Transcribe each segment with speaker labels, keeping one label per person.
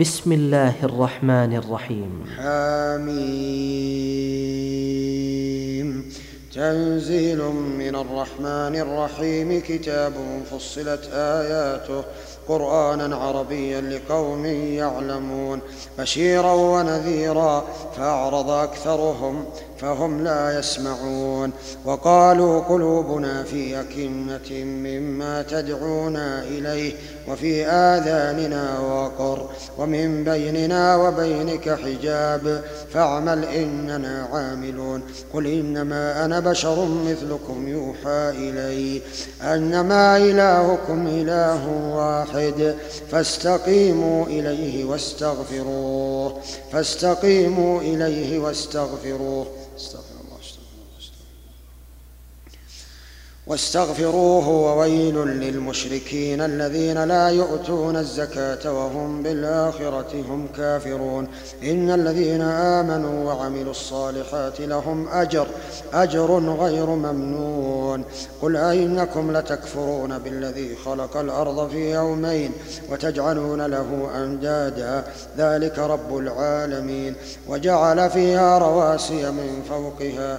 Speaker 1: بسم الله الرحمن الرحيم حميم تنزيل من الرحمن الرحيم كتاب فصلت آياته قرانا عربيا لقوم يعلمون بشيرا ونذيرا فاعرض اكثرهم فهم لا يسمعون وقالوا قلوبنا في أكنة مما تدعونا إليه وفي آذاننا وقر ومن بيننا وبينك حجاب فاعمل إننا عاملون قل إنما أنا بشر مثلكم يوحى إلي أنما إلهكم إله واحد واحد فاستقيموا إليه واستغفروه فاستقيموا إليه واستغفروه استغفر واستغفروه وويل للمشركين الذين لا يؤتون الزكاة وهم بالآخرة هم كافرون إن الذين آمنوا وعملوا الصالحات لهم أجر أجر غير ممنون قل أئنكم لتكفرون بالذي خلق الأرض في يومين وتجعلون له أندادا ذلك رب العالمين وجعل فيها رواسي من فوقها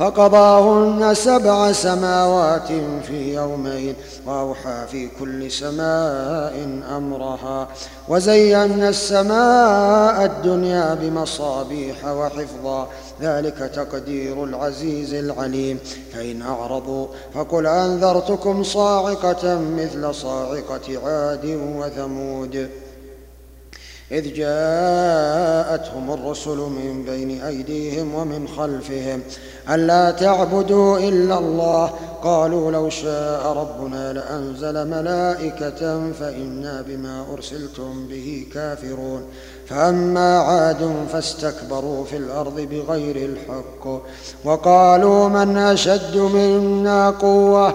Speaker 1: فقضاهن سبع سماوات في يومين واوحى في كل سماء امرها وزينا السماء الدنيا بمصابيح وحفظا ذلك تقدير العزيز العليم فان اعرضوا فقل انذرتكم صاعقه مثل صاعقه عاد وثمود إذ جاءتهم الرسل من بين أيديهم ومن خلفهم ألا تعبدوا إلا الله قالوا لو شاء ربنا لأنزل ملائكة فإنا بما أرسلتم به كافرون فأما عاد فاستكبروا في الأرض بغير الحق وقالوا من أشد منا قوة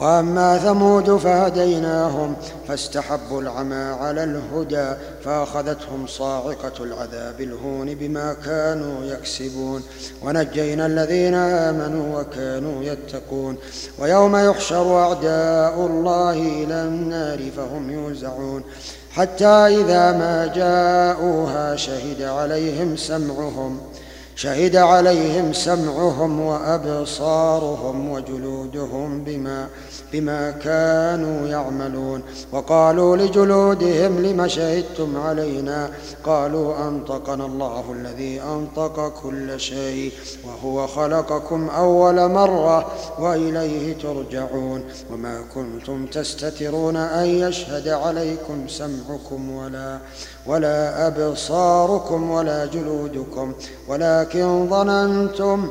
Speaker 1: واما ثمود فهديناهم فاستحبوا العمى على الهدى فاخذتهم صاعقه العذاب الهون بما كانوا يكسبون ونجينا الذين امنوا وكانوا يتقون ويوم يحشر اعداء الله الى النار فهم يوزعون حتى اذا ما جاءوها شهد عليهم سمعهم شهد عليهم سمعهم وابصارهم وجلودهم بما بما كانوا يعملون وقالوا لجلودهم لم شهدتم علينا قالوا أنطقنا الله الذي أنطق كل شيء وهو خلقكم أول مرة وإليه ترجعون وما كنتم تستترون أن يشهد عليكم سمعكم ولا ولا أبصاركم ولا جلودكم ولكن ظننتم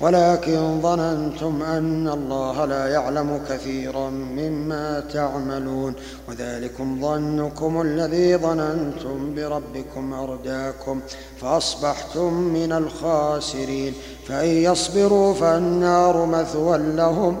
Speaker 1: ولكن ظننتم أن الله لا يعلم كثيرا مما تعملون وذلكم ظنكم الذي ظننتم بربكم أرداكم فأصبحتم من الخاسرين فإن يصبروا فالنار مثوى لهم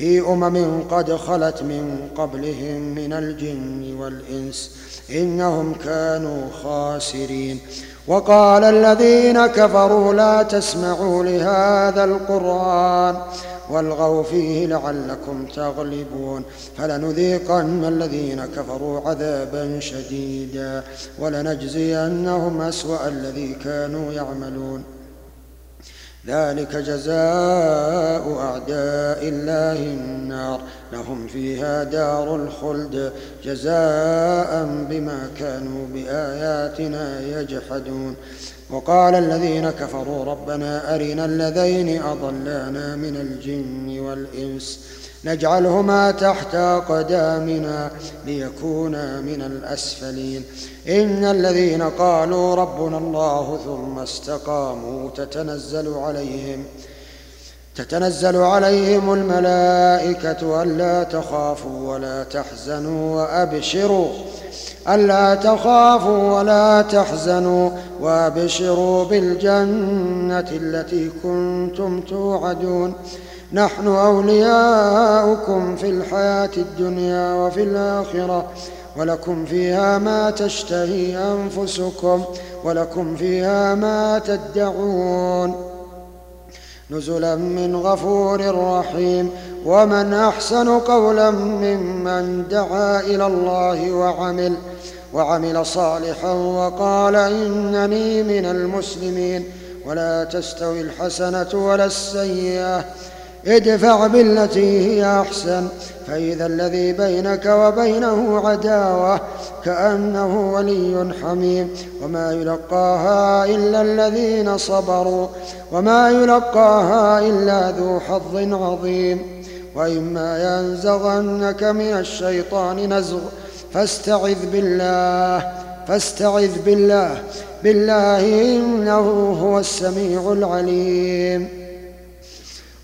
Speaker 1: في أمم قد خلت من قبلهم من الجن والإنس إنهم كانوا خاسرين وقال الذين كفروا لا تسمعوا لهذا القرآن والغوا فيه لعلكم تغلبون فلنذيقن الذين كفروا عذابا شديدا ولنجزينهم أسوأ الذي كانوا يعملون ذلك جزاء أعداء الله النار لهم فيها دار الخلد جزاء بما كانوا بآياتنا يجحدون وقال الذين كفروا ربنا أرنا الذين أضلانا من الجن والإنس نجعلهما تحت أقدامنا ليكونا من الأسفلين إن الذين قالوا ربنا الله ثم استقاموا تتنزل عليهم تتنزل عليهم الملائكة ألا تخافوا ولا تحزنوا وأبشروا ألا تخافوا ولا تحزنوا وأبشروا بالجنة التي كنتم توعدون نحن أولياؤكم في الحياة الدنيا وفي الآخرة ولكم فيها ما تشتهي أنفسكم ولكم فيها ما تدعون نزلا من غفور رحيم ومن أحسن قولا ممن دعا إلى الله وعمل وعمل صالحا وقال إنني من المسلمين ولا تستوي الحسنة ولا السيئة ادفع بالتي هي أحسن فإذا الذي بينك وبينه عداوة كأنه ولي حميم وما يلقاها إلا الذين صبروا وما يلقاها إلا ذو حظ عظيم وإما ينزغنك من الشيطان نزغ فاستعذ بالله فاستعذ بالله بالله إنه هو السميع العليم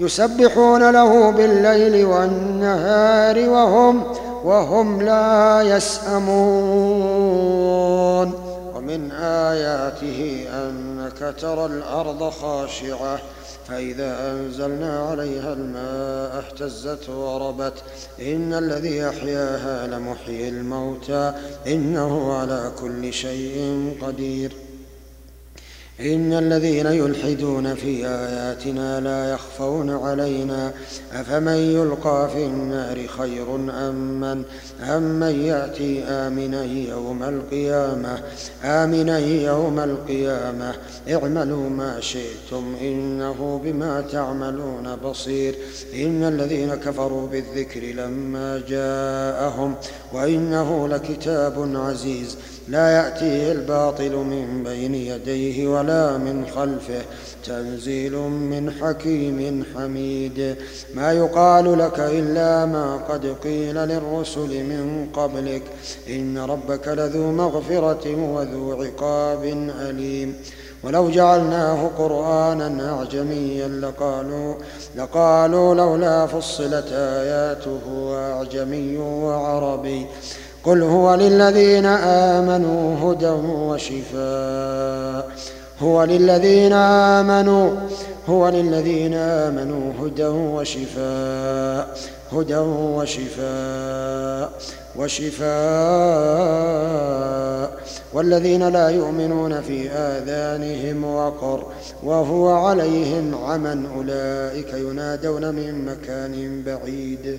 Speaker 1: يسبحون له بالليل والنهار وهم وهم لا يسأمون ومن آياته أنك ترى الأرض خاشعة فإذا أنزلنا عليها الماء اهتزت وربت إن الذي أحياها لمحيي الموتى إنه على كل شيء قدير إن الذين يلحدون في آياتنا لا يخفون علينا أفمن يلقى في النار خير أم من, أم من يأتي آمنا يوم القيامة آمنا يوم القيامة اعملوا ما شئتم إنه بما تعملون بصير إن الذين كفروا بالذكر لما جاءهم وإنه لكتاب عزيز لا يأتيه الباطل من بين يديه ولا من خلفه تنزيل من حكيم حميد ما يقال لك إلا ما قد قيل للرسل من قبلك إن ربك لذو مغفرة وذو عقاب أليم ولو جعلناه قرآنا أعجميا لقالوا لقالوا لولا فصلت آياته أعجمي وعربي قل هو للذين آمنوا هدى وشفاء هو للذين آمنوا هو للذين آمنوا هدى وشفاء هدى وشفاء وشفاء والذين لا يؤمنون في آذانهم وقر وهو عليهم عمى أولئك ينادون من مكان بعيد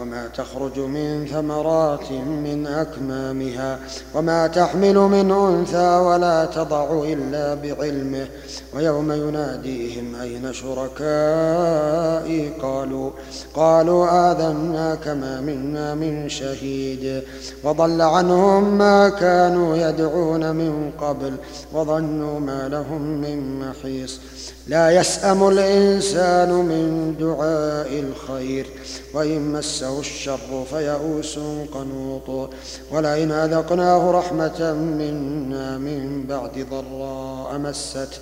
Speaker 1: وما تخرج من ثمرات من أكمامها وما تحمل من أنثى ولا تضع إلا بعلمه ويوم يناديهم أين شركائي قالوا قالوا آذنا كما منا من شهيد وضل عنهم ما كانوا يدعون من قبل وظنوا ما لهم من محيص لا يسأم الإنسان من دعاء الخير وإن مسه مسه الشر فيئوس قنوط ولئن أذقناه رحمة منا من بعد ضراء مسته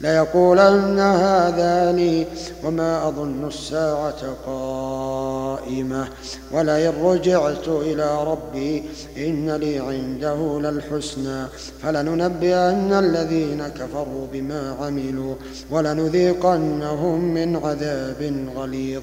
Speaker 1: ليقولن هذا لي وما أظن الساعة قائمة ولئن رجعت إلى ربي إن لي عنده للحسنى فلننبئن الذين كفروا بما عملوا ولنذيقنهم من عذاب غليظ